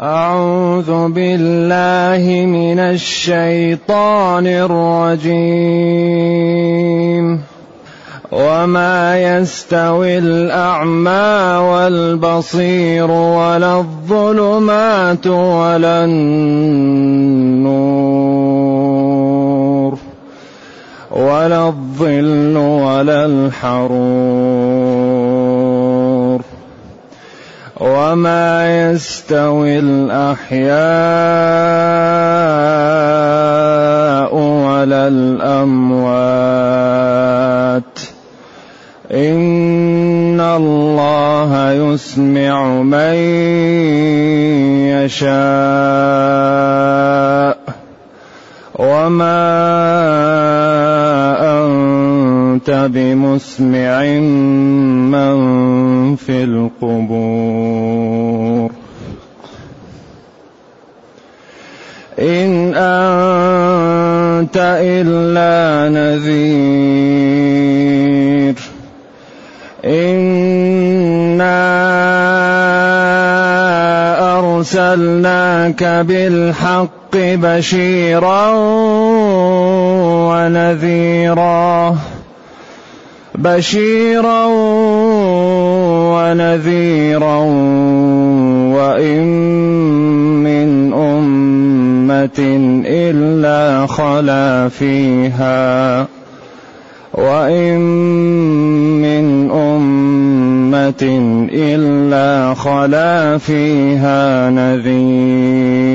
أعوذ بالله من الشيطان الرجيم. وما يستوي الأعمى والبصير ولا الظلمات ولا النور ولا الظل ولا الحرور وما يستوي الأحياء ولا الأموات. إن الله يسمع من يشاء. وما أنت بمسمع من في القبور. إن أنت إلا نذير. إنا أرسلناك بالحق بشيرا ونذيرا. بشيرا ونذيرا وإن من أمة إلا خلا فيها وإن من أمة إلا خلا فيها نذير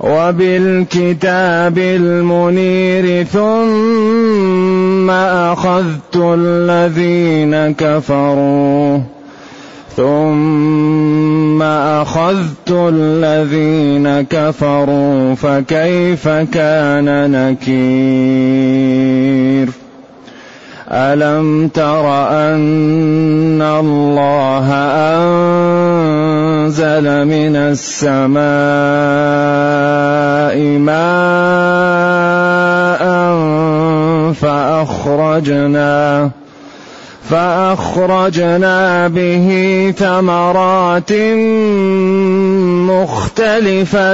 وبالكتاب المنير ثم أخذت الذين كفروا ثم أخذت الذين كفروا فكيف كان نكير ألم تر أن الله أنزل من السماء ماء فأخرجنا فأخرجنا به ثمرات مختلفا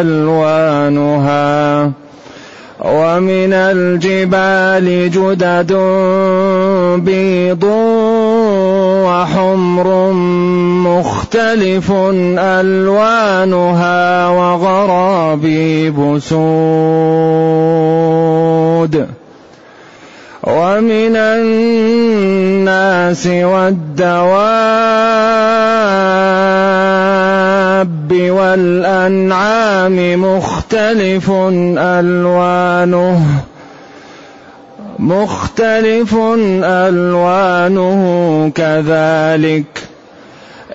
ألوانها ومن الجبال جدد بيض وحمر مختلف ألوانها وغرابيب سود. ومن الناس والدواب والأنعام مختلف ألوانه مختلف ألوانه كذلك.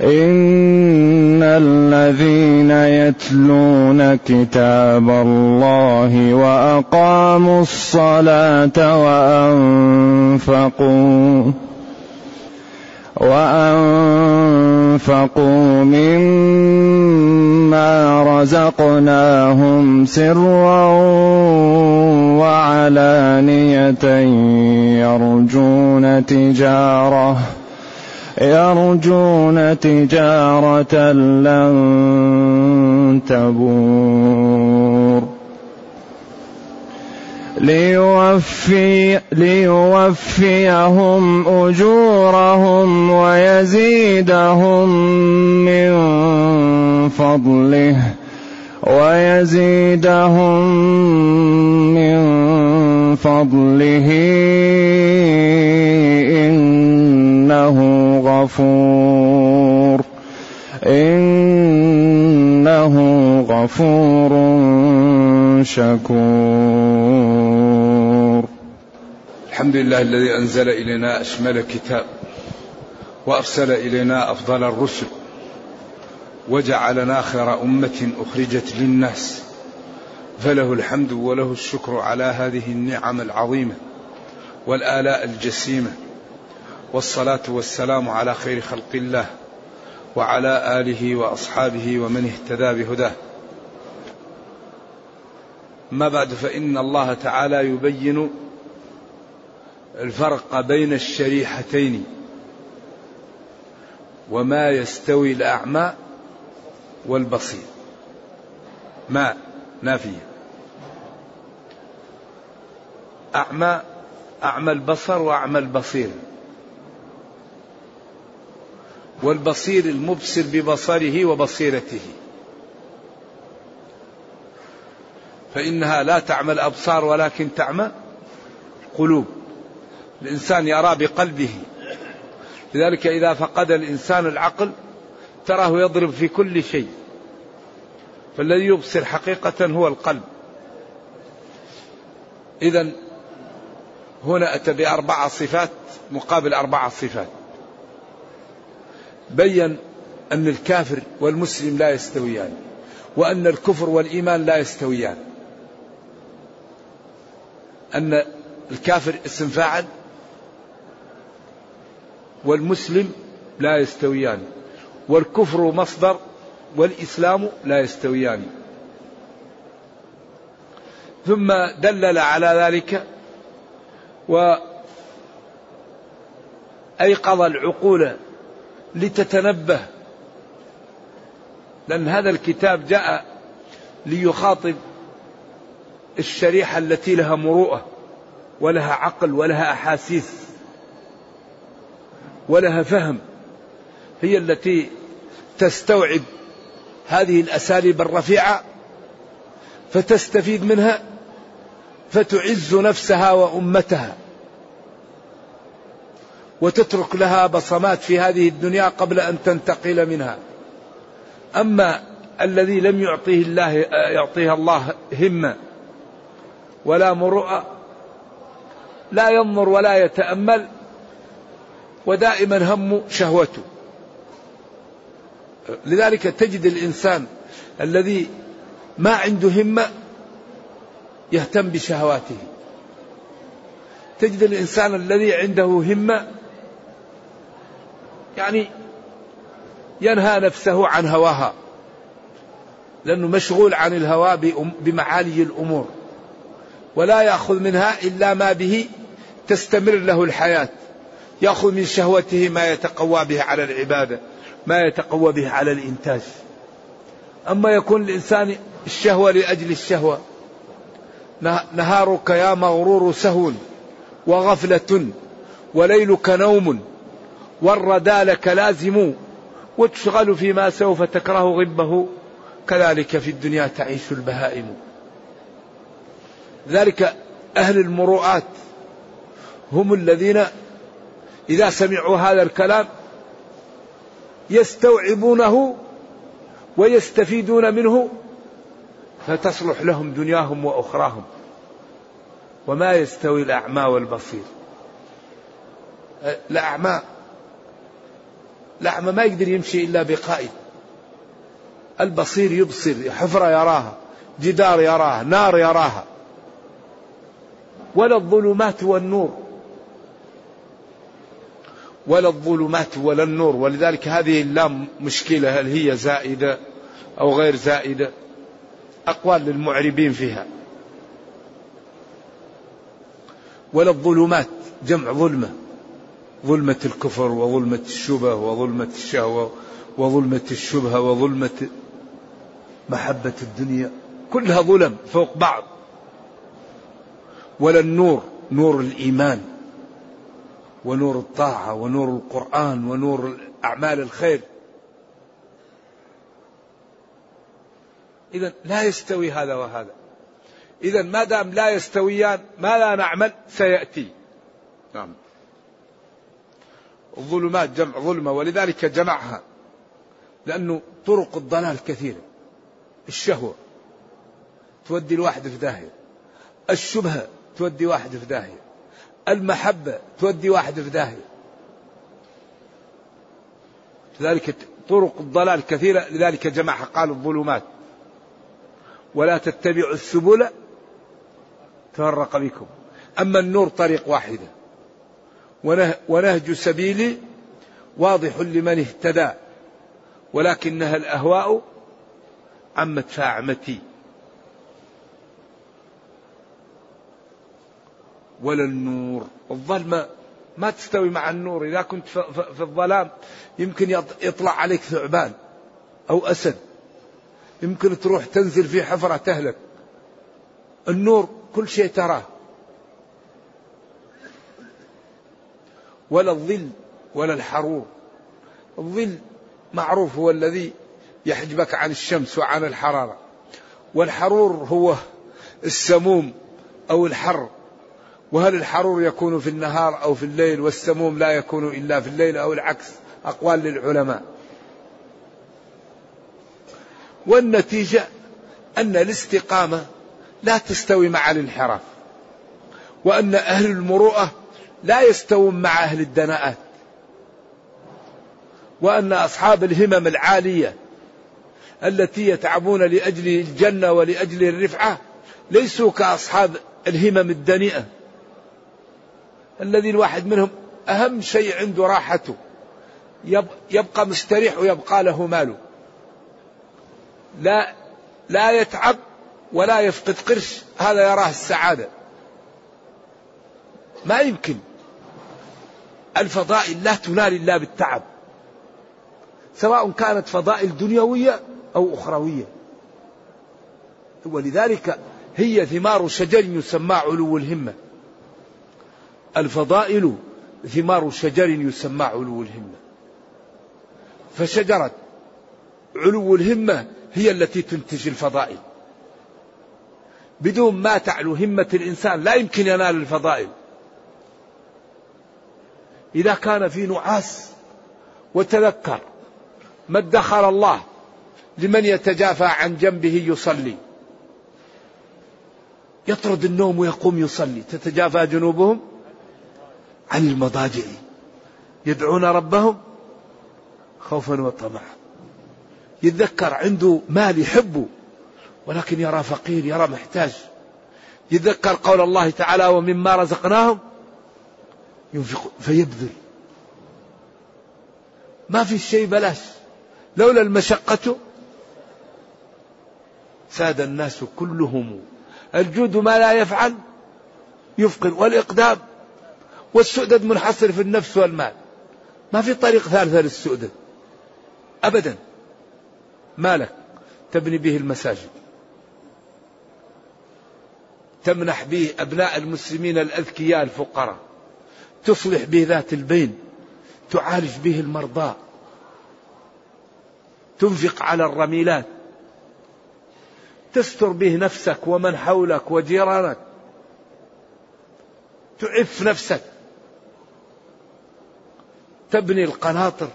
إن الذين يتلون كتاب الله وأقاموا الصلاة وأنفقوا وأنفقوا مما رزقناهم سرا وعلانية يرجون تجارة يرجون تجارة لن تبور. ليوفي ليوفيهم أجورهم ويزيدهم من فضله ويزيدهم من فضله إنه غفور إنه غفور شكور. الحمد لله الذي أنزل إلينا أشمل كتاب وأرسل إلينا أفضل الرسل وجعلنا خير أمة أخرجت للناس. فله الحمد وله الشكر على هذه النعم العظيمة والآلاء الجسيمة والصلاة والسلام على خير خلق الله وعلى آله وأصحابه ومن اهتدى بهداه. ما بعد فإن الله تعالى يبين الفرق بين الشريحتين وما يستوي الأعمى والبصير. ما؟ نافية أعمى أعمى البصر وأعمى البصير. والبصير المبصر ببصره وبصيرته. فإنها لا تعمى الأبصار ولكن تعمى قلوب الإنسان يرى بقلبه. لذلك إذا فقد الإنسان العقل تراه يضرب في كل شيء. فالذي يبصر حقيقة هو القلب. إذا هنا أتى بأربع صفات مقابل أربع صفات. بين أن الكافر والمسلم لا يستويان وأن الكفر والإيمان لا يستويان. أن الكافر اسم فاعل والمسلم لا يستويان والكفر مصدر والإسلام لا يستويان. ثم دلل على ذلك وأيقظ العقول لتتنبه. لأن هذا الكتاب جاء ليخاطب الشريحة التي لها مروءة ولها عقل ولها أحاسيس ولها فهم. هي التي تستوعب هذه الأساليب الرفيعة فتستفيد منها فتعز نفسها وأمتها وتترك لها بصمات في هذه الدنيا قبل أن تنتقل منها. أما الذي لم يعطيه الله يعطيها الله همة ولا مروءة لا ينظر ولا يتأمل ودائما هم شهوته. لذلك تجد الإنسان الذي ما عنده همة يهتم بشهواته. تجد الإنسان الذي عنده همة يعني ينهى نفسه عن هواها لأنه مشغول عن الهوى بمعالي الأمور ولا يأخذ منها إلا ما به تستمر له الحياة يأخذ من شهوته ما يتقوى به على العبادة. ما يتقوى به على الإنتاج. أما يكون الإنسان الشهوة لأجل الشهوة. نهارك يا مغرور سهو وغفلة وليلك نوم والردى لك لازم وتشغل فيما سوف تكره غبه. كذلك في الدنيا تعيش البهائم. ذلك أهل المروءات. هم الذين إذا سمعوا هذا الكلام يستوعبونه ويستفيدون منه فتصلح لهم دنياهم وأخراهم. وما يستوي الأعمى والبصير. الأعمى الأعمى ما يقدر يمشي إلا بقائد البصير يبصر حفرة يراها جدار يراها نار يراها. ولا الظلمات والنور. ولا الظلمات ولا النور. ولذلك هذه اللام مشكلة هل هي زائدة أو غير زائدة. أقوال للمعربين فيها. ولا الظلمات جمع ظلمة. ظلمة الكفر وظلمة الشبه وظلمة الشهوة وظلمة الشبهة وظلمة محبة الدنيا. كلها ظلم فوق بعض. ولا النور نور الإيمان. ونور الطاعة ونور القرآن ونور أعمال الخير. إذا لا يستوي هذا وهذا. إذا ما دام لا يستويان ما لا نعمل سيأتي. نعم. الظلمات جمع ظلمة ولذلك جمعها لأنه طرق الضلال كثيرة. الشهوة تودي الواحد في داهية. الشبهة تودي واحد في داهية. المحبة تودي واحد في داهية. لذلك طرق الضلال كثيرة لذلك جمعها قال الظلمات. ولا تتبعوا السبل تفرق بكم. أما النور طريق واحدة. ونهج سبيلي واضح لمن اهتدى. ولكنها الأهواء عمت فاعمتي. ولا النور. الظلمة ما تستوي مع النور. إذا كنت في الظلام يمكن يطلع عليك ثعبان أو أسد. يمكن تروح تنزل في حفرة تهلك. النور كل شيء تراه. ولا الظل ولا الحرور الظل معروف هو الذي يحجبك عن الشمس وعن الحرارة. والحرور هو السموم أو الحر. وهل الحرور يكون في النهار أو في الليل والسموم لا يكون إلا في الليل أو العكس؟ أقوال للعلماء. والنتيجة أن الاستقامة لا تستوي مع الانحراف وأن أهل المروءة لا يستوون مع أهل الدناءات وأن أصحاب الهمم العالية التي يتعبون لأجل الجنة ولأجل الرفعة ليسوا كأصحاب الهمم الدنيئة. الذي الواحد منهم أهم شيء عنده راحته. يبقى مستريح ويبقى له ماله. لا لا يتعب ولا يفقد قرش. هذا يراه السعادة. ما يمكن. الفضائل لا تنال إلا بالتعب. سواء كانت فضائل دنيوية أو أخروية. ولذلك هي ثمار شجر يسمى علو الهمة. الفضائل ثمار شجر يسمى علو الهمة. فشجرة علو الهمة هي التي تنتج الفضائل. بدون ما تعلو همة الإنسان لا يمكن ينال الفضائل. إذا كان في نعاس وتذكر ما ادخر الله لمن يتجافى عن جنبه يصلي. يطرد النوم ويقوم يصلي. تتجافى جنوبهم؟ عن المضاجع. يدعون ربهم خوفا وطمعا. يتذكر عنده مال يحبه ولكن يرى فقير يرى محتاج. يتذكر قول الله تعالى ومما رزقناهم ينفق فيبذل. ما في شيء بلاش. لولا المشقة ساد الناس كلهم. الجود ما لا يفعل يفقر والإقدام والسؤدد منحصر في النفس والمال. ما في طريق ثالثة للسؤدد. أبدا. مالك. تبني به المساجد. تمنح به أبناء المسلمين الأذكياء الفقراء. تصلح به ذات البين. تعالج به المرضى. تنفق على الرميلات. تستر به نفسك ومن حولك وجيرانك. تعف نفسك. تبني القناطر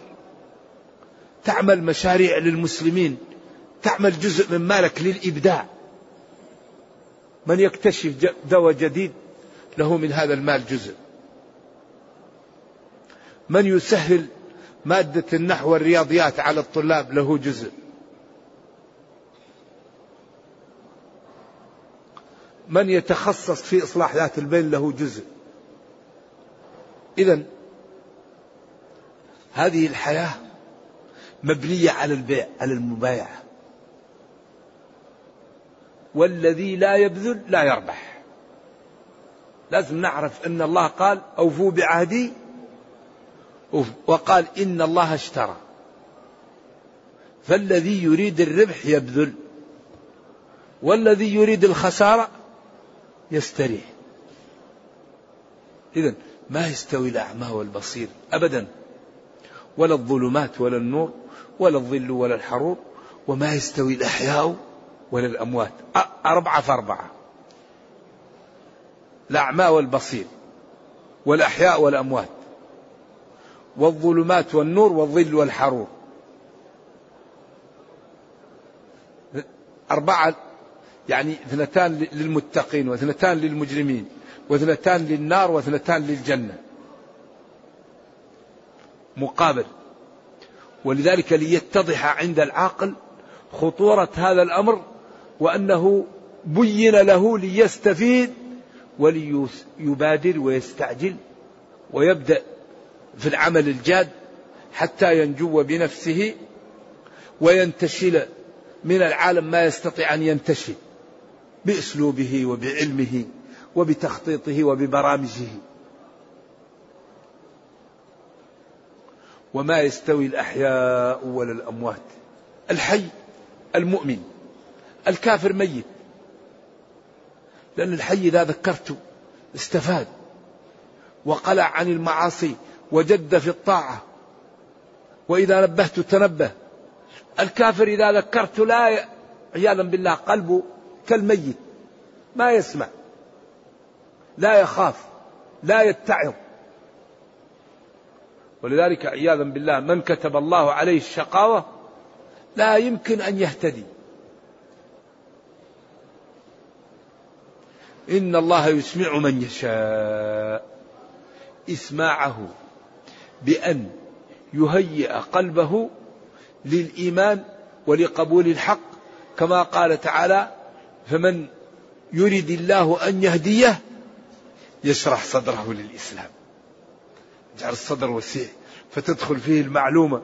تعمل مشاريع للمسلمين تعمل جزء من مالك للإبداع. من يكتشف دواء جديد له من هذا المال جزء. من يسهل مادة النحو والرياضيات على الطلاب له جزء. من يتخصص في إصلاح ذات البين له جزء. إذا هذه الحياة مبنية على البيع على المبايعة. والذي لا يبذل لا يربح. لازم نعرف أن الله قال أوفوا بعهدي وقال إن الله اشترى. فالذي يريد الربح يبذل والذي يريد الخسارة يستريح. إذا ما يستوي الأعمى والبصير أبدا. ولا الظلمات ولا النور ولا الظل ولا الحرور وما يستوي الأحياء وللأموات أربعة فأربعة الأعمى والبصير والأحياء والأموات والظلمات والنور والظل والحرور. أربعة يعني اثنتان للمتقين واثنتان للمجرمين واثنتان للنار واثنتان للجنة. مقابل. ولذلك ليتضح عند العاقل خطورة هذا الأمر وأنه بين له ليستفيد وليبادر ويستعجل ويبدأ في العمل الجاد حتى ينجو بنفسه وينتشل من العالم ما يستطيع أن ينتشل بأسلوبه وبعلمه وبتخطيطه وببرامجه. وما يستوي الأحياء ولا الأموات. الحي المؤمن. الكافر ميت. لأن الحي إذا ذكرته استفاد. وقلع عن المعاصي وجد في الطاعة. وإذا نبهت تنبه. الكافر إذا ذكرت لا عياذا بالله قلبه كالميت. ما يسمع. لا يخاف. لا يتعظ. ولذلك عياذا بالله من كتب الله عليه الشقاوة لا يمكن أن يهتدي. إن الله يسمع من يشاء. إسماعه بأن يهيئ قلبه للإيمان ولقبول الحق. كما قال تعالى فمن يريد الله أن يهديه يشرح صدره للإسلام. يجعل الصدر وسيع فتدخل فيه المعلومة.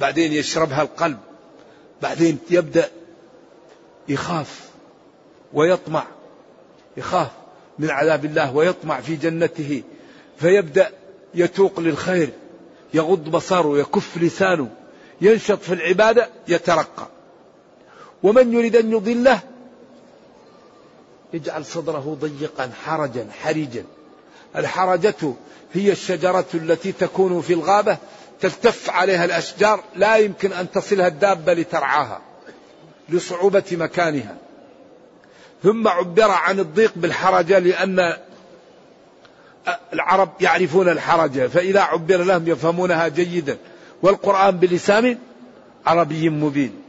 بعدين يشربها القلب. بعدين يبدأ يخاف ويطمع. يخاف من عذاب الله ويطمع في جنته. فيبدأ يتوق للخير. يغض بصره يكف لسانه. ينشط في العبادة يترقى. ومن يريد أن يضله يجعل صدره ضيقا حرجا حرجا. الحرجة هي الشجرة التي تكون في الغابة تلتف عليها الأشجار لا يمكن أن تصلها الدابة لترعاها لصعوبة مكانها. ثم عبر عن الضيق بالحرجة لأن العرب يعرفون الحرجة فإذا عبر لهم يفهمونها جيدا والقرآن بلسان عربي مبين.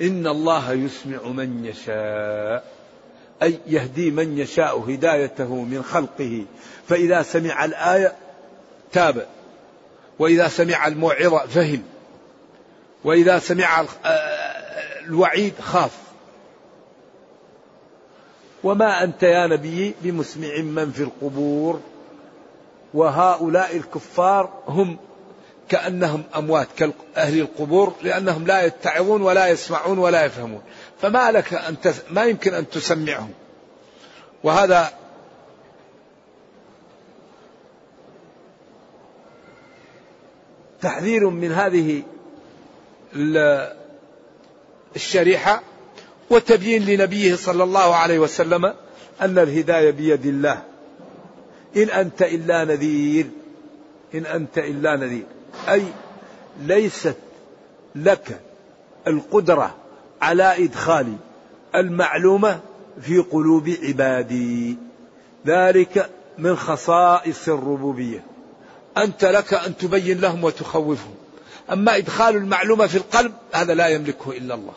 إن الله يسمع من يشاء أي يهدي من يشاء هدايته من خلقه. فإذا سمع الآية تاب وإذا سمع الموعظة فهم وإذا سمع الوعيد خاف. وما أنت يا نبي بمسمع من في القبور؟ وهؤلاء الكفار هم كأنهم أموات كأهل القبور لأنهم لا يتعظون ولا يسمعون ولا يفهمون. فما لك أن ما يمكن أن تسمعهم. وهذا تحذير من هذه الشريحة وتبيين لنبيه صلى الله عليه وسلم أن الهداية بيد الله. إن أنت إلا نذير. إن أنت إلا نذير. أي ليست لك القدرة على إدخال المعلومة في قلوب عبادي. ذلك من خصائص الربوبية. أنت لك أن تبين لهم وتخوفهم. أما إدخال المعلومة في القلب هذا لا يملكه إلا الله.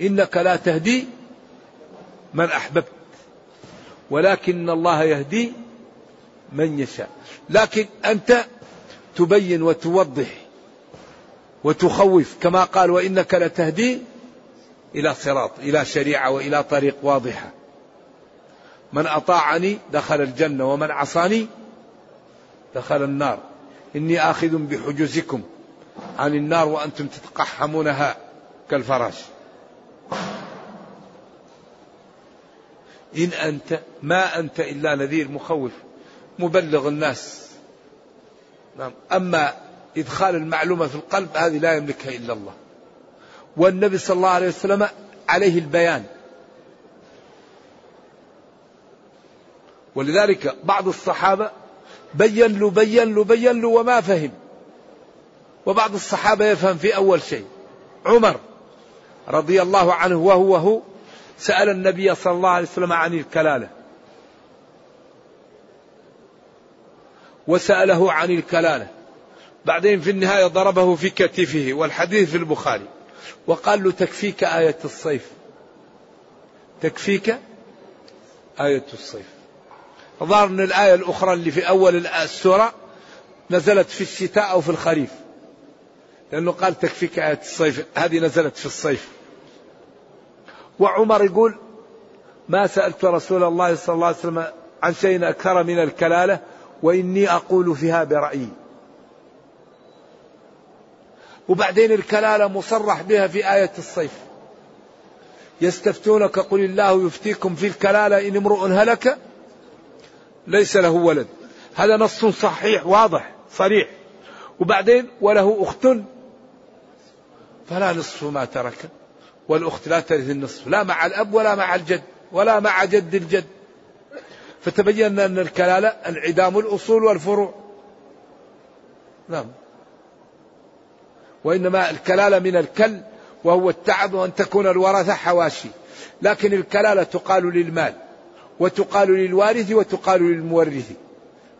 إنك لا تهدي من أحببت ولكن الله يهدي من يشاء. لكن أنت تبين وتوضح وتخوف كما قال وإنك لتهدي إلى صراط إلى شريعة وإلى طريق واضحة. من أطاعني دخل الجنة ومن عصاني دخل النار. إني آخذ بحجزكم عن النار وأنتم تتقحمونها كالفراش. إن أنت ما أنت إلا نذير مخوف. مبلغ الناس. نعم. أما إدخال المعلومة في القلب هذه لا يملكها إلا الله. والنبي صلى الله عليه وسلم عليه البيان. ولذلك بعض الصحابة بين له بين له بين له وما فهم. وبعض الصحابة يفهم في أول شيء. عمر رضي الله عنه وهو هو سأل النبي صلى الله عليه وسلم عن الكلالة. وسأله عن الكلالة. بعدين في النهاية ضربه في كتفه والحديث في البخاري. وقال له تكفيك آية الصيف. تكفيك آية الصيف. ظهر أن الآية الأخرى اللي في أول السورة نزلت في الشتاء أو في الخريف. لأنه قال تكفيك آية الصيف. هذه نزلت في الصيف. وعمر يقول ما سألت رسول الله صلى الله عليه وسلم عن شيء أكثر من الكلالة؟ وإني أقول فيها برأيي. وبعدين الكلالة مصرح بها في آية الصيف. يستفتونك قل الله يفتيكم في الكلالة إن امرؤ هلك ليس له ولد. هذا نص صحيح واضح صريح. وبعدين وله أخت فلا نصف ما ترك. والأخت لا ترث النصف لا مع الأب ولا مع الجد ولا مع جد الجد. فتبين أن الكلالة انعدام الأصول والفروع. نعم. وإنما الكلالة من الكل وهو التعب وأن تكون الورثة حواشي. لكن الكلالة تقال للمال وتقال للوارث وتقال للمورث.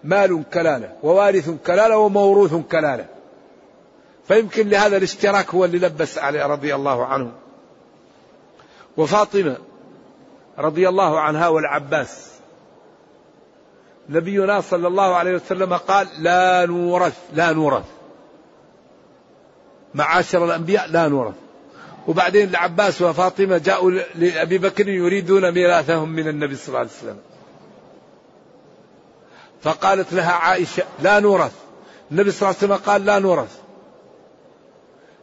مال كلالة ووارث كلالة وموروث كلالة فيمكن لهذا الاشتراك هو اللي لبس عليه رضي الله عنه. وفاطمة رضي الله عنها والعباس نبينا صلى الله عليه وسلم قال لا نورث لا نورث. معاشر الأنبياء لا نورث. وبعدين العباس وفاطمة جاءوا لأبي بكر يريدون ميراثهم من النبي صلى الله عليه وسلم. فقالت لها عائشة لا نورث. النبي صلى الله عليه وسلم قال لا نورث.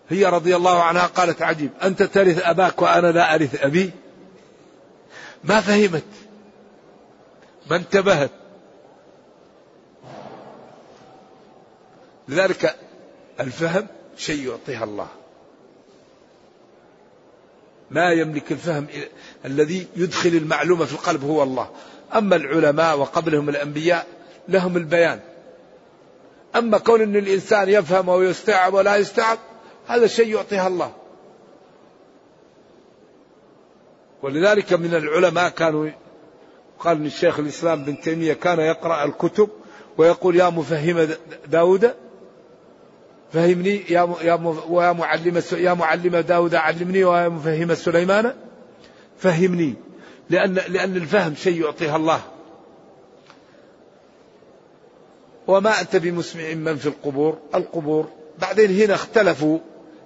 هي رضي الله عنها قالت عجيب أنت ترث أباك وأنا لا أرث أبي؟ ما فهمت. ما انتبهت. لذلك الفهم شيء يعطيها الله. ما يملك الفهم الذي يدخل المعلومة في القلب هو الله. أما العلماء وقبلهم الأنبياء لهم البيان. أما كون أن الإنسان يفهم ويستوعب ولا يستوعب هذا شيء يعطيها الله. ولذلك من العلماء كانوا قال الشيخ الإسلام بن تيمية كان يقرأ الكتب ويقول يا مفهم داود فهمني يا يا ويا معلم يا معلم داود علمني ويا مفهم سليمان فهمني. لأن لأن الفهم شيء يعطيها الله. وما أنت بمسمع من في القبور؟ القبور. بعدين هنا اختلفوا.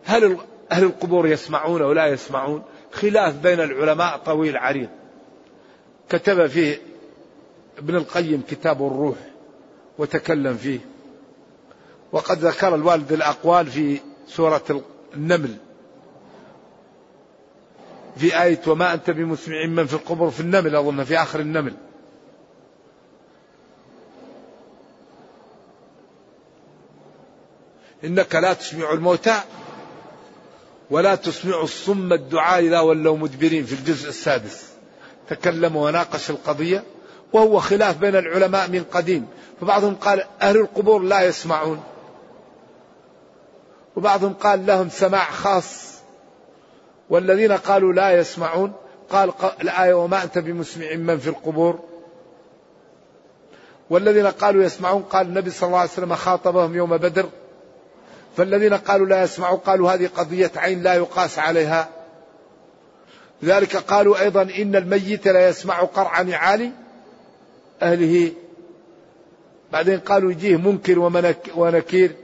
هل أهل القبور يسمعون ولا يسمعون؟ خلاف بين العلماء طويل عريض. كتب فيه ابن القيم كتاب الروح. وتكلم فيه. وقد ذكر الوالد الأقوال في سورة النمل. في آية وما أنت بمسمع من في القبر في النمل أظن في آخر النمل. إنك لا تسمع الموتى ولا تسمع الصم الدعاء إذا ولوا مدبرين في الجزء السادس. تكلم وناقش القضية وهو خلاف بين العلماء من قديم. فبعضهم قال أهل القبور لا يسمعون. وبعضهم قال لهم سماع خاص. والذين قالوا لا يسمعون قال الآية وما أنت بمسمع من في القبور. والذين قالوا يسمعون قال النبي صلى الله عليه وسلم خاطبهم يوم بدر. فالذين قالوا لا يسمعوا قالوا هذه قضية عين لا يقاس عليها. لذلك قالوا أيضا إن الميت لا يسمع قرع نعال أهله. بعدين قالوا يجيه منكر ونكير.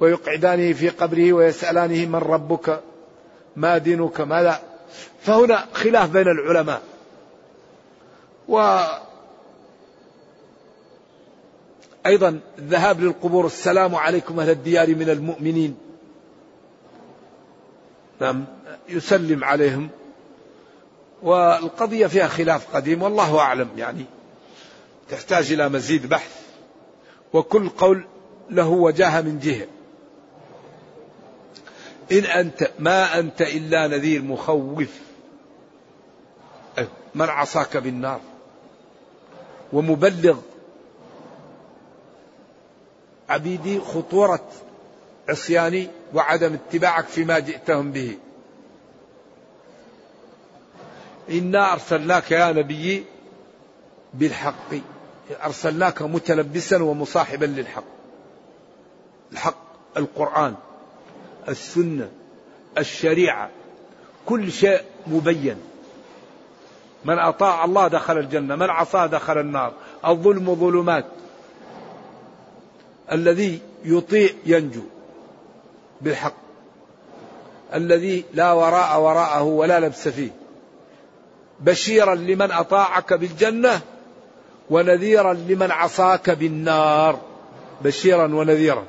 ويقعدانه في قبره ويسألانه من ربك؟ ما دينك؟ ما لا فهنا خلاف بين العلماء. و أيضا الذهاب للقبور. السلام عليكم أهل الديار من المؤمنين. نعم يسلم عليهم. والقضية فيها خلاف قديم والله أعلم يعني. تحتاج إلى مزيد بحث. وكل قول له وجاهة من جهة. إن أنت ما أنت إلا نذير مخوف. من عصاك بالنار. ومبلغ. عبيدي خطورة عصياني وعدم اتباعك فيما جئتهم به. إنا أرسلناك يا نبي بالحق. أرسلناك متلبسا ومصاحبا للحق. الحق القرآن. السنة الشريعة كل شيء مبين. من أطاع الله دخل الجنة من عصاه دخل النار. الظلم ظلمات. الذي يطيع ينجو بالحق. الذي لا وراء وراءه ولا لبس فيه. بشيرا لمن أطاعك بالجنة ونذيرا لمن عصاك بالنار. بشيرا ونذيرا.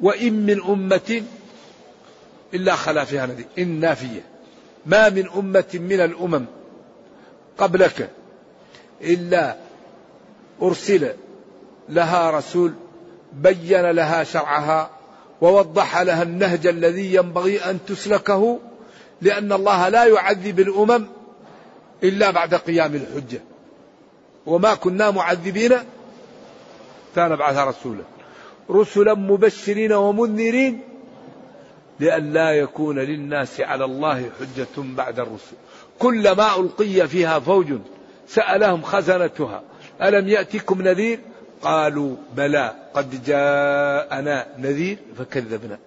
وإن من أمة إلا خلا فيها نذير. إن نافية. ما من أمة من الأمم قبلك إلا أرسل لها رسول بين لها شرعها ووضح لها النهج الذي ينبغي أن تسلكه لأن الله لا يعذب الأمم إلا بعد قيام الحجة. وما كنا معذبين كان بعث رسولا. رسلا مبشرين ومنذرين لئلا يكون للناس على الله حجة بعد الرسل. كلما ألقي فيها فوج سألهم خزنتها ألم يأتكم نذير؟ قالوا بلى قد جاءنا نذير فكذبنا.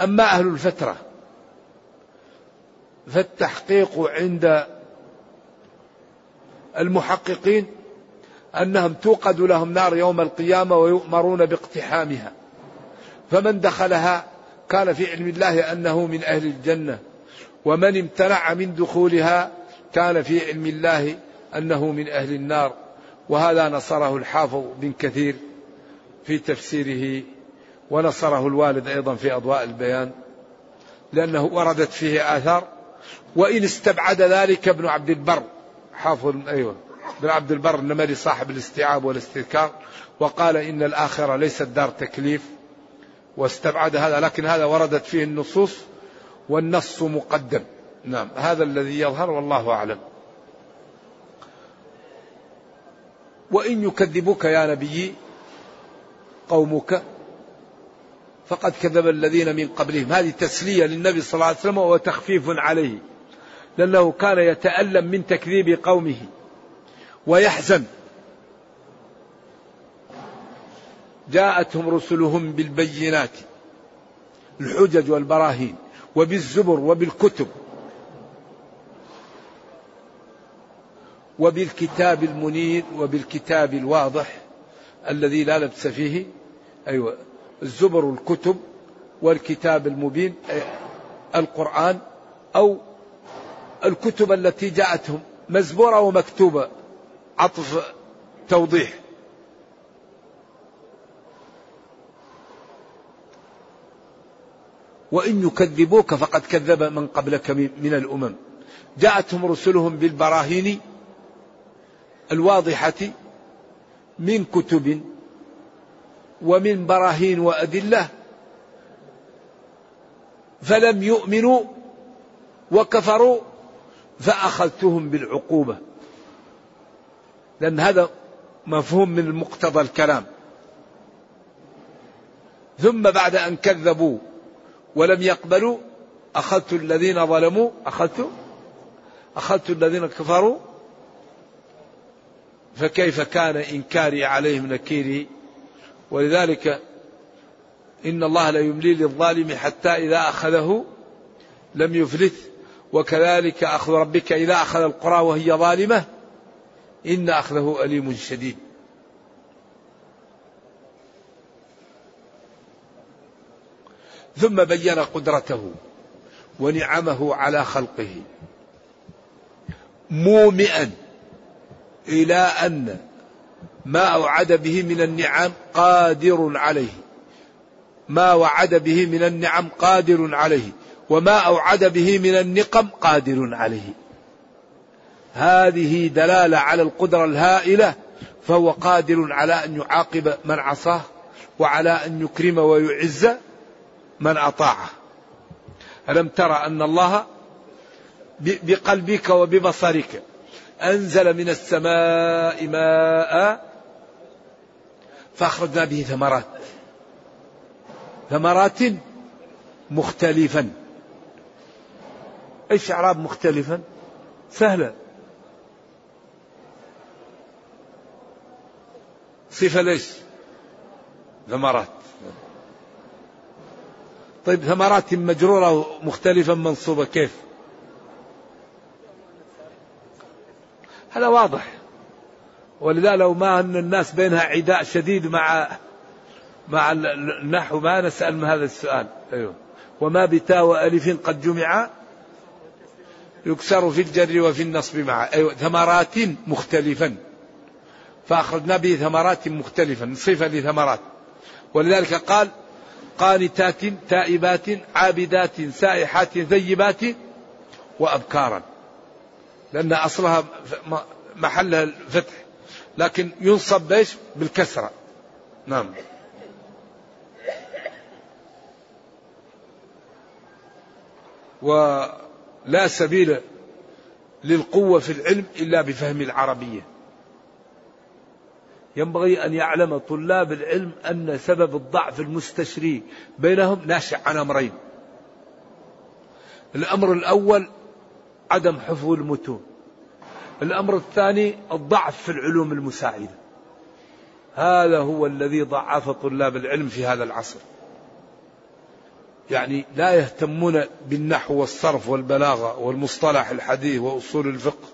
أما أهل الفترة فالتحقيق عند المحققين أنهم توقد لهم نار يوم القيامة ويؤمرون باقتحامها. فمن دخلها كان في علم الله أنه من أهل الجنة ومن امتنع من دخولها كان في علم الله أنه من أهل النار. وهذا نصره الحافظ بن كثير في تفسيره ونصره الوالد أيضا في أضواء البيان لأنه وردت فيه آثار. وإن استبعد ذلك ابن عبد البر حافظ أيوة. ابن عبد البر النمري صاحب الاستيعاب والاستذكار وقال إن الآخرة ليست دار تكليف واستبعد هذا لكن هذا وردت فيه النصوص والنص مقدم. نعم هذا الذي يظهر والله أعلم. وإن يكذبوك يا نبي قومك فقد كذب الذين من قبلهم. هذه تسلية للنبي صلى الله عليه وسلم وتخفيف عليه لأنه كان يتألم من تكذيب قومه. ويحزن. جاءتهم رسلهم بالبينات الحجج والبراهين وبالزبر وبالكتب وبالكتاب المنير وبالكتاب الواضح الذي لا لبس فيه أيوة الزبر الكتب والكتاب المبين القرآن أو الكتب التي جاءتهم مزبورة ومكتوبة. عطف توضيح. وإن يكذبوك فقد كذب من قبلك من الأمم. جاءتهم رسلهم بالبراهين الواضحة من كتب ومن براهين وأدلة فلم يؤمنوا وكفروا فأخذتهم بالعقوبة. لأن هذا مفهوم من مقتضى الكلام. ثم بعد أن كذبوا ولم يقبلوا أخذت الذين ظلموا أخذت أخذت الذين كفروا فكيف كان إنكاري عليهم نكيري؟ ولذلك إن الله لا يملي للظالم حتى إذا أخذه لم يفلت. وكذلك أخذ ربك إذا أخذ القرى وهي ظالمة إن أخذه أليم شديد. ثم بين قدرته ونعمه على خلقه. مومئا إلى أن ما أوعد به من النعم قادر عليه. ما وعد به من النعم قادر عليه. وما أوعد به من النقم قادر عليه. هذه دلالة على القدرة الهائلة فهو قادر على أن يعاقب من عصاه وعلى أن يكرم ويعز من أطاعه. ألم ترى أن الله بقلبك وببصرك أنزل من السماء ماء فأخرجنا به ثمرات ثمرات مختلفا. إيش أعراب مختلفا؟ سهلة. صفة ليش؟ ثمرات. طيب ثمرات مجرورة مختلفة منصوبة كيف؟ هذا واضح. ولذا لو ما أن الناس بينها عداء شديد مع مع النحو ما نسأل من هذا السؤال. أيوه. وما بتاء وألف قد جمع يكسر في الجر وفي النصب معا أيوه. ثمرات مختلفا. فأخرجنا به ثمرات مختلفا صفة لثمرات. ولذلك قال قانتات تائبات عابدات سائحات ثيبات وأبكارا. لأن أصلها محلها الفتح لكن ينصب بإيش؟ بالكسرة. نعم. ولا سبيل للقوة في العلم إلا بفهم العربية. ينبغي أن يعلم طلاب العلم أن سبب الضعف المستشري بينهم ناشئ عن أمرين. الأمر الأول عدم حفظ المتون. الأمر الثاني الضعف في العلوم المساعدة. هذا هو الذي ضعف طلاب العلم في هذا العصر. يعني لا يهتمون بالنحو والصرف والبلاغة والمصطلح الحديث وأصول الفقه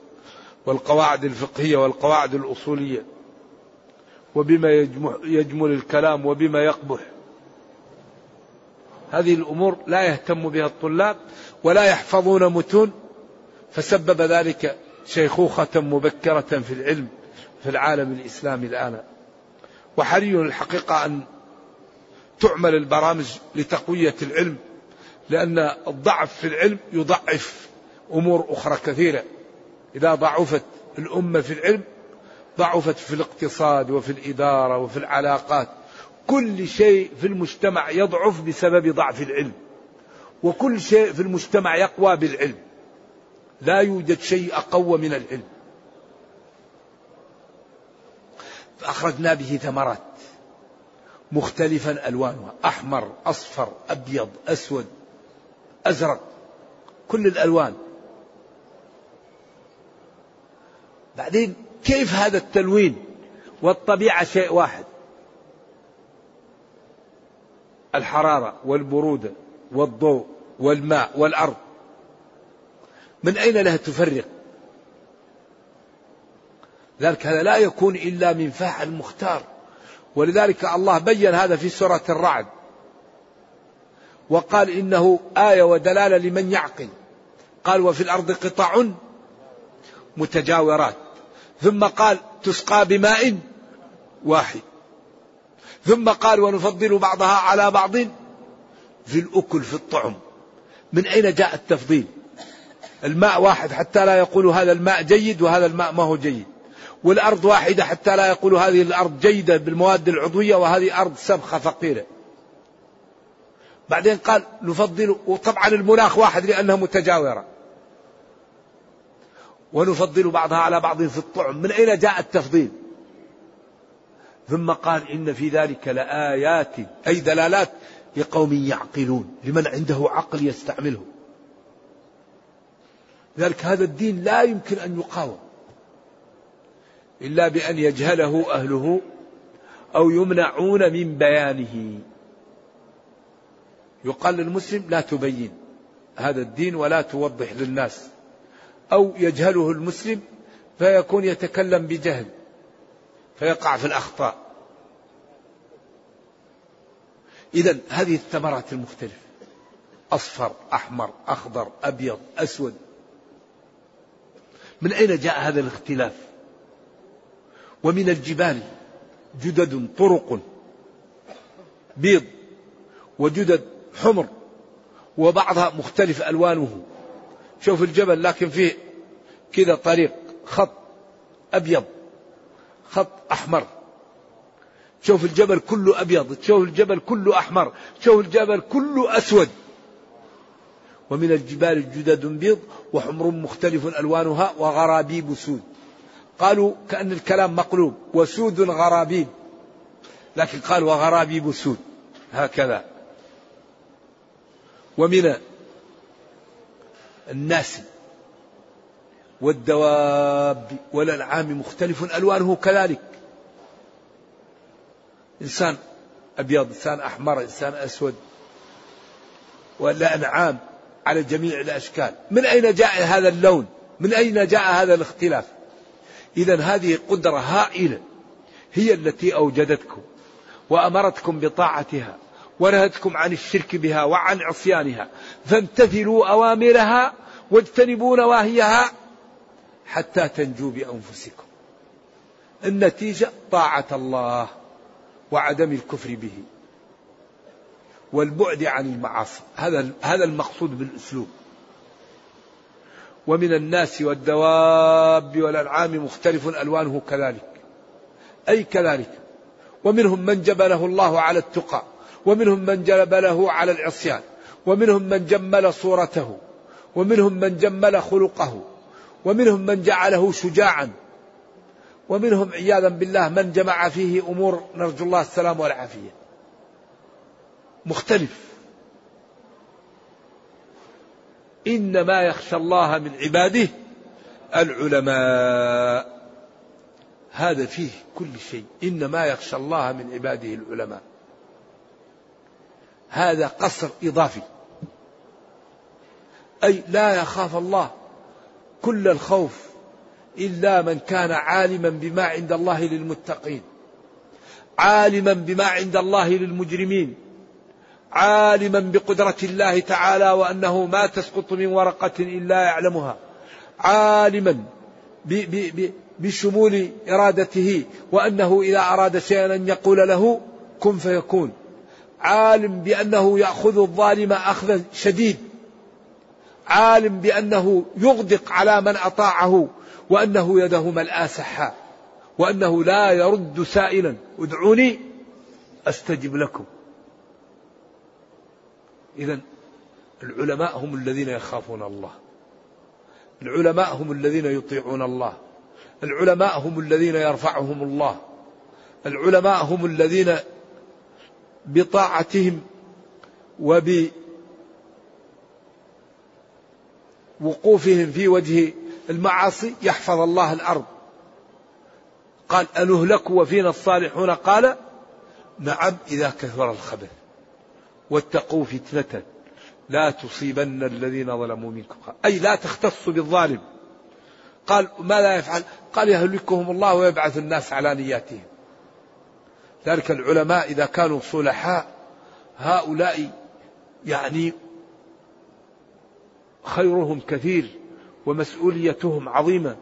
والقواعد الفقهية والقواعد الأصولية. وبما يجمل الكلام وبما يقبح. هذه الأمور لا يهتم بها الطلاب ولا يحفظون متون فسبب ذلك شيخوخة مبكرة في العلم في العالم الإسلامي الآن. وحري الحقيقة أن تعمل البرامج لتقوية العلم لأن الضعف في العلم يضعف أمور أخرى كثيرة. إذا ضعفت الأمة في العلم ضعفت في الاقتصاد وفي الإدارة وفي العلاقات. كل شيء في المجتمع يضعف بسبب ضعف العلم. وكل شيء في المجتمع يقوى بالعلم. لا يوجد شيء أقوى من العلم. فأخرجنا به ثمرات. مختلفا ألوانها. أحمر أصفر أبيض أسود أزرق. كل الألوان. بعدين كيف هذا التلوين والطبيعة شيء واحد؟ الحرارة والبرودة والضوء والماء والأرض. من أين لها تفرق؟ ذلك هذا لا يكون إلا من فاعل مختار ولذلك الله بين هذا في سورة الرعد. وقال إنه آية ودلالة لمن يعقل. قال وفي الأرض قطع متجاورات. ثم قال تسقى بماء واحد. ثم قال ونفضل بعضها على بعض في الأكل في الطعم. من أين جاء التفضيل؟ الماء واحد حتى لا يقول هذا الماء جيد وهذا الماء ما هو جيد. والأرض واحدة حتى لا يقول هذه الأرض جيدة بالمواد العضوية وهذه أرض سبخة فقيرة. بعدين قال نفضل وطبعا المناخ واحد لأنها متجاورة. ونفضل بعضها على بعض في الطعم. من أين جاء التفضيل؟ ثم قال إن في ذلك لآيات أي دلالات لقوم يعقلون لمن عنده عقل يستعمله. لذلك هذا الدين لا يمكن أن يقاوم. إلا بأن يجهله أهله أو يمنعون من بيانه. يقال للمسلم لا تبين هذا الدين ولا توضح للناس. أو يجهله المسلم فيكون يتكلم بجهل فيقع في الأخطاء. إذا هذه الثمرات المختلفة أصفر أحمر أخضر أبيض أسود. من أين جاء هذا الاختلاف؟ ومن الجبال جدد طرق بيض وجدد حمر وبعضها مختلف ألوانه. شوف الجبل لكن فيه كذا طريق خط أبيض خط أحمر. شوف الجبل كله أبيض تشوف الجبل كله أحمر تشوف الجبل كله أسود. ومن الجبال جدد بيض وحمر مختلف ألوانها وغرابيب سود. قالوا كأن الكلام مقلوب وسود غرابيب. لكن قال وغرابيب سود. هكذا. ومن الناس والدواب والأنعام مختلف ألوانه كذلك. إنسان أبيض إنسان أحمر إنسان أسود. والأنعام على جميع الأشكال. من أين جاء هذا اللون؟ من أين جاء هذا الاختلاف؟ إذا هذه قدرة هائلة هي التي أوجدتكم وأمرتكم بطاعتها ونهتكم عن الشرك بها وعن عصيانها. فامتثلوا أوامرها واجتنبوا نواهيها حتى تنجوا بأنفسكم. النتيجة طاعة الله وعدم الكفر به والبعد عن المعاصي. هذا هذا المقصود بالأسلوب. ومن الناس والدواب والأنعام مختلف ألوانه كذلك. أي كذلك. ومنهم من جبله الله على التقى. ومنهم من جبله على العصيان. ومنهم من جمل صورته. ومنهم من جمل خلقه. ومنهم من جعله شجاعا. ومنهم عياذا بالله من جمع فيه أمور نرجو الله السلام والعافية. مختلف. إنما يخشى الله من عباده العلماء. هذا فيه كل شيء. إنما يخشى الله من عباده العلماء. هذا قصر إضافي. أي لا يخاف الله كل الخوف إلا من كان عالما بما عند الله للمتقين عالما بما عند الله للمجرمين عالما بقدرة الله تعالى وأنه ما تسقط من ورقة إلا يعلمها عالما بشمول إرادته وأنه إذا أراد شيئا أن يقول له كن فيكون عالم بأنه يأخذ الظالم أخذا شديد عالم بأنه يغدق على من أطاعه وأنه يده ملآ سحاء وأنه لا يرد سائلا. ادعوني أستجب لكم. إذا العلماء هم الذين يخافون الله. العلماء هم الذين يطيعون الله. العلماء هم الذين يرفعهم الله. العلماء هم الذين بطاعتهم وبوقوفهم في وجه المعاصي يحفظ الله الأرض. قال أنهلك وفينا الصالحون؟ قال نعم إذا كثر الخبث واتقوا فتنة لا تصيبن الذين ظلموا منكم. أي لا تختصوا بالظالم. قال ماذا يفعل؟ قال يهلكهم الله ويبعث الناس على نياتهم. ذلك العلماء إذا كانوا صلحاء هؤلاء يعني خيرهم كثير ومسؤوليتهم عظيمة.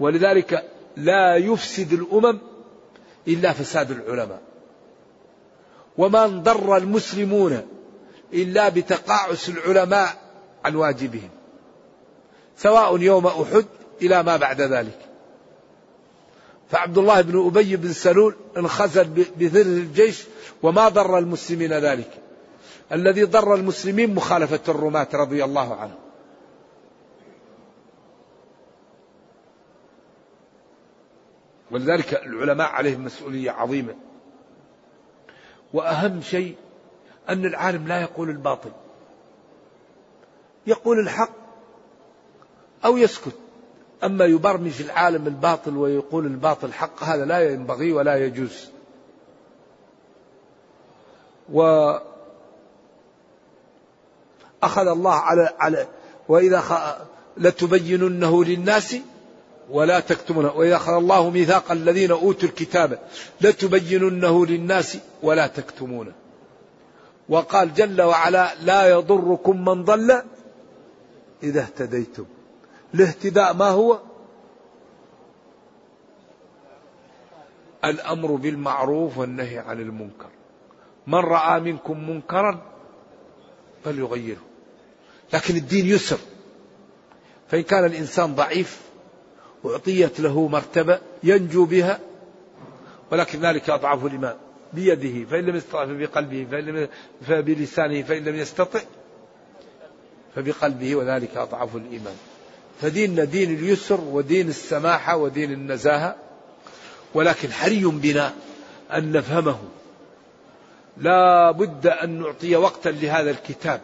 ولذلك لا يفسد الأمم إلا فساد العلماء. وما انضر المسلمون إلا بتقاعس العلماء عن واجبهم. سواء يوم أحد إلى ما بعد ذلك. فعبد الله بن أبي بن سلول انخزل بذر الجيش وما ضر المسلمين ذلك. الذي ضر المسلمين مخالفة الرماة رضي الله عنهم ولذلك العلماء عليهم مسؤولية عظيمة. وأهم شيء أن العالم لا يقول الباطل. يقول الحق أو يسكت. أما يبرمج العالم الباطل ويقول الباطل حق هذا لا ينبغي ولا يجوز. و أخذ الله على على وإذا لتبيننه للناس ولا تكتمونه وإذا أخذ الله ميثاق الذين أوتوا الكتاب لتبيننه للناس ولا تكتمونه وقال جل وعلا لا يضركم من ضل إذا اهتديتم. الاهتداء ما هو؟ الأمر بالمعروف والنهي عن المنكر. من رأى منكم منكرا فليغيره. لكن الدين يسر. فإن كان الإنسان ضعيف أعطيت له مرتبة ينجو بها ولكن ذلك أضعف الإيمان بيده فإن لم يستطع فبقلبه فإن لم فبلسانه فإن لم يستطع فبقلبه وذلك أضعف الإيمان. فديننا دين اليسر ودين السماحة ودين النزاهة ولكن حري بنا أن نفهمه. لا بد أن نعطي وقتا لهذا الكتاب.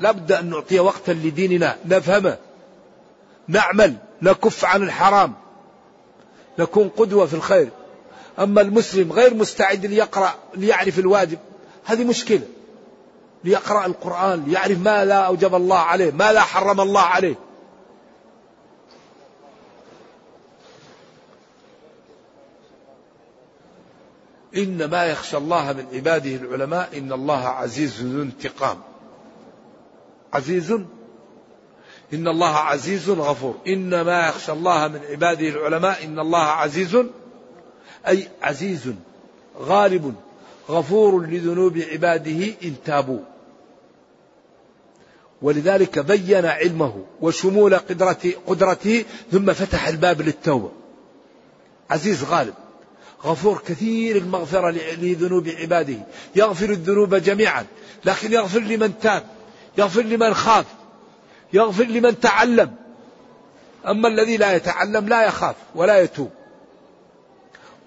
لا بد أن نعطي وقتا لديننا. نفهمه نعمل. نكف عن الحرام. نكون قدوة في الخير. أما المسلم غير مستعد ليقرأ ليعرف الواجب هذه مشكلة. ليقرأ القرآن ليعرف ما لا أوجب الله عليه ما لا حرم الله عليه. إنما يخشى الله من عباده العلماء إن الله عزيز ذو انتقام. عزيز. إن الله عزيز غفور. إنما يخشى الله من عباده العلماء. إن الله عزيز. أي عزيز. غالب. غفور لذنوب عباده إن تابوا. ولذلك بين علمه وشمول قدرته, قدرته ثم فتح الباب للتوبة. عزيز غالب. غفور كثير المغفرة لذنوب عباده. يغفر الذنوب جميعا. لكن يغفر لمن تاب. يغفر لمن خاف يغفر لمن تعلم. أما الذي لا يتعلم لا يخاف ولا يتوب.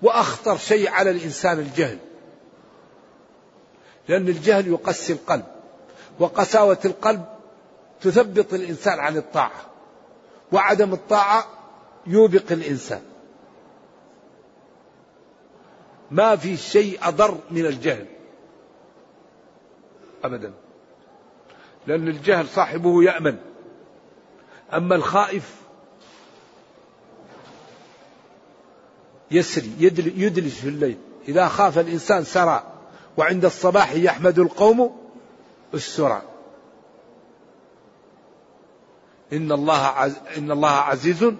وأخطر شيء على الإنسان الجهل. لأن الجهل يقسي القلب وقساوة القلب تثبط الإنسان عن الطاعة وعدم الطاعة يوبق الإنسان. ما في شيء أضر من الجهل. أبدا. لأن الجهل صاحبه يأمن. أما الخائف يسري يدلج في الليل. إذا خاف الإنسان سرى وعند الصباح يحمد القوم السرى. إن الله عز إن الله عزيز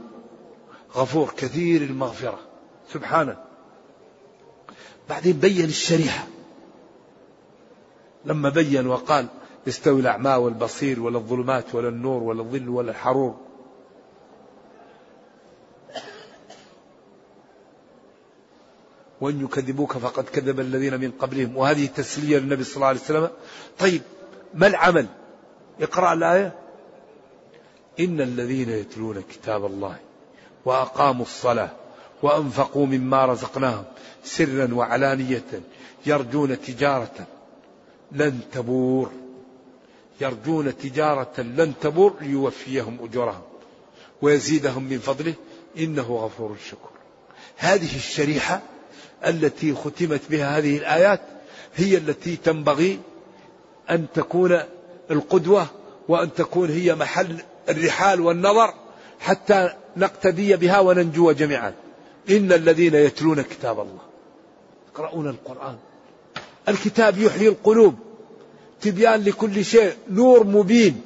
غفور كثير المغفرة. سبحانه. بعدين بين الشريحة. لما بين وقال يستوي الأعمى والبصير ولا الظلمات ولا النور ولا الظل ولا الحرور وإن يكذبوك فقد كذب الذين من قبلهم. وهذه تسلية للنبي صلى الله عليه وسلم. طيب ما العمل؟ اقرأ الآية. إن الذين يتلون كتاب الله وأقاموا الصلاة وأنفقوا مما رزقناهم سرا وعلانية يرجون تجارة لن تبور. يرجون تجارة لن تبور ليوفيهم أجورهم ويزيدهم من فضله. إنه غفور شكور. هذه الشريحة التي ختمت بها هذه الآيات هي التي تنبغي أن تكون القدوة وأن تكون هي محل الرحال والنظر حتى نقتدي بها وننجو جميعا. إن الذين يتلون كتاب الله يقرؤون القرآن. الكتاب يحيي القلوب. تبيان لكل شيء نور مبين.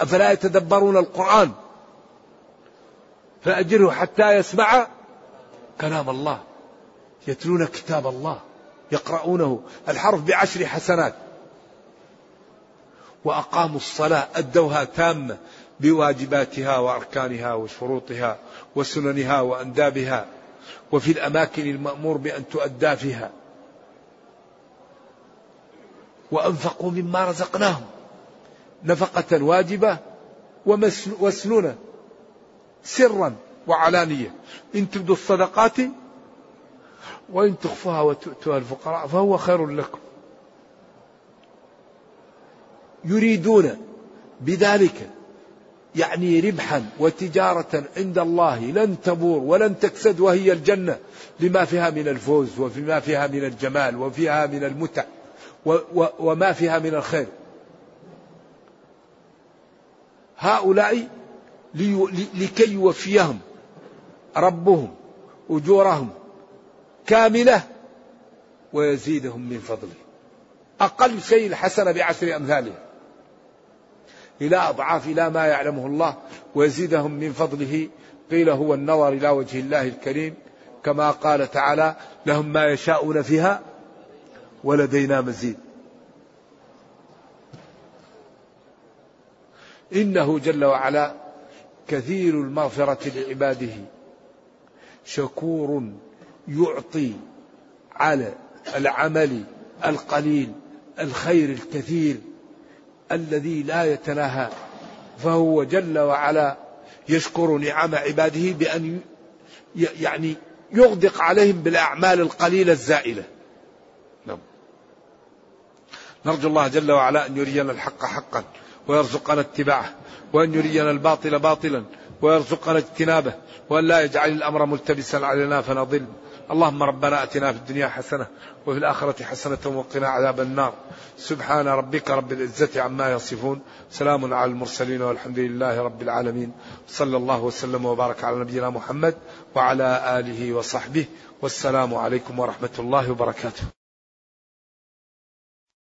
أفلا يتدبرون القرآن؟ فأجره حتى يسمع كلام الله يتلون كتاب الله يقرؤونه الحرف بعشر حسنات. وأقاموا الصلاة أدوها تامة بواجباتها وأركانها وشروطها وسننها وأندابها وفي الأماكن المأمور بأن تؤدى فيها. وأنفقوا مما رزقناهم. نفقة واجبة ومسنونة سرا وعلانية. إن تبدوا الصدقات وإن تخفوها وتؤتوها الفقراء فهو خير لكم. يريدون بذلك يعني ربحا وتجارة عند الله لن تبور ولن تكسد وهي الجنة. لما فيها من الفوز وفيما فيها من الجمال وفيها من المتع. وما فيها من الخير. هؤلاء لكي يوفيهم ربهم أجورهم كاملة ويزيدهم من فضله. أقل شيء الحسنة بعشر أمثالها إلى أضعاف إلى ما يعلمه الله ويزيدهم من فضله. قيل هو النظر إلى وجه الله الكريم كما قال تعالى لهم ما يشاءون فيها ولدينا مزيد. إنه جل وعلا كثير المغفرة لعباده. شكور يعطي على العمل القليل الخير الكثير الذي لا يتناهى. فهو جل وعلا يشكر نعم عباده بأن يعني يغدق عليهم بالأعمال القليلة الزائلة. نعم. نرجو الله جل وعلا أن يرينا الحق حقا ويرزقنا اتباعه وأن يرينا الباطل باطلا ويرزقنا اجتنابه وأن لا يجعل الأمر ملتبسا علينا فنضل اللهم ربنا أتنا في الدنيا حسنة وفي الآخرة حسنة وقنا عذاب النار. سبحان ربك رب العزة عما يصفون. سلام على المرسلين والحمد لله رب العالمين. صلى الله وسلم وبارك على نبينا محمد وعلى آله وصحبه. والسلام عليكم ورحمة الله وبركاته.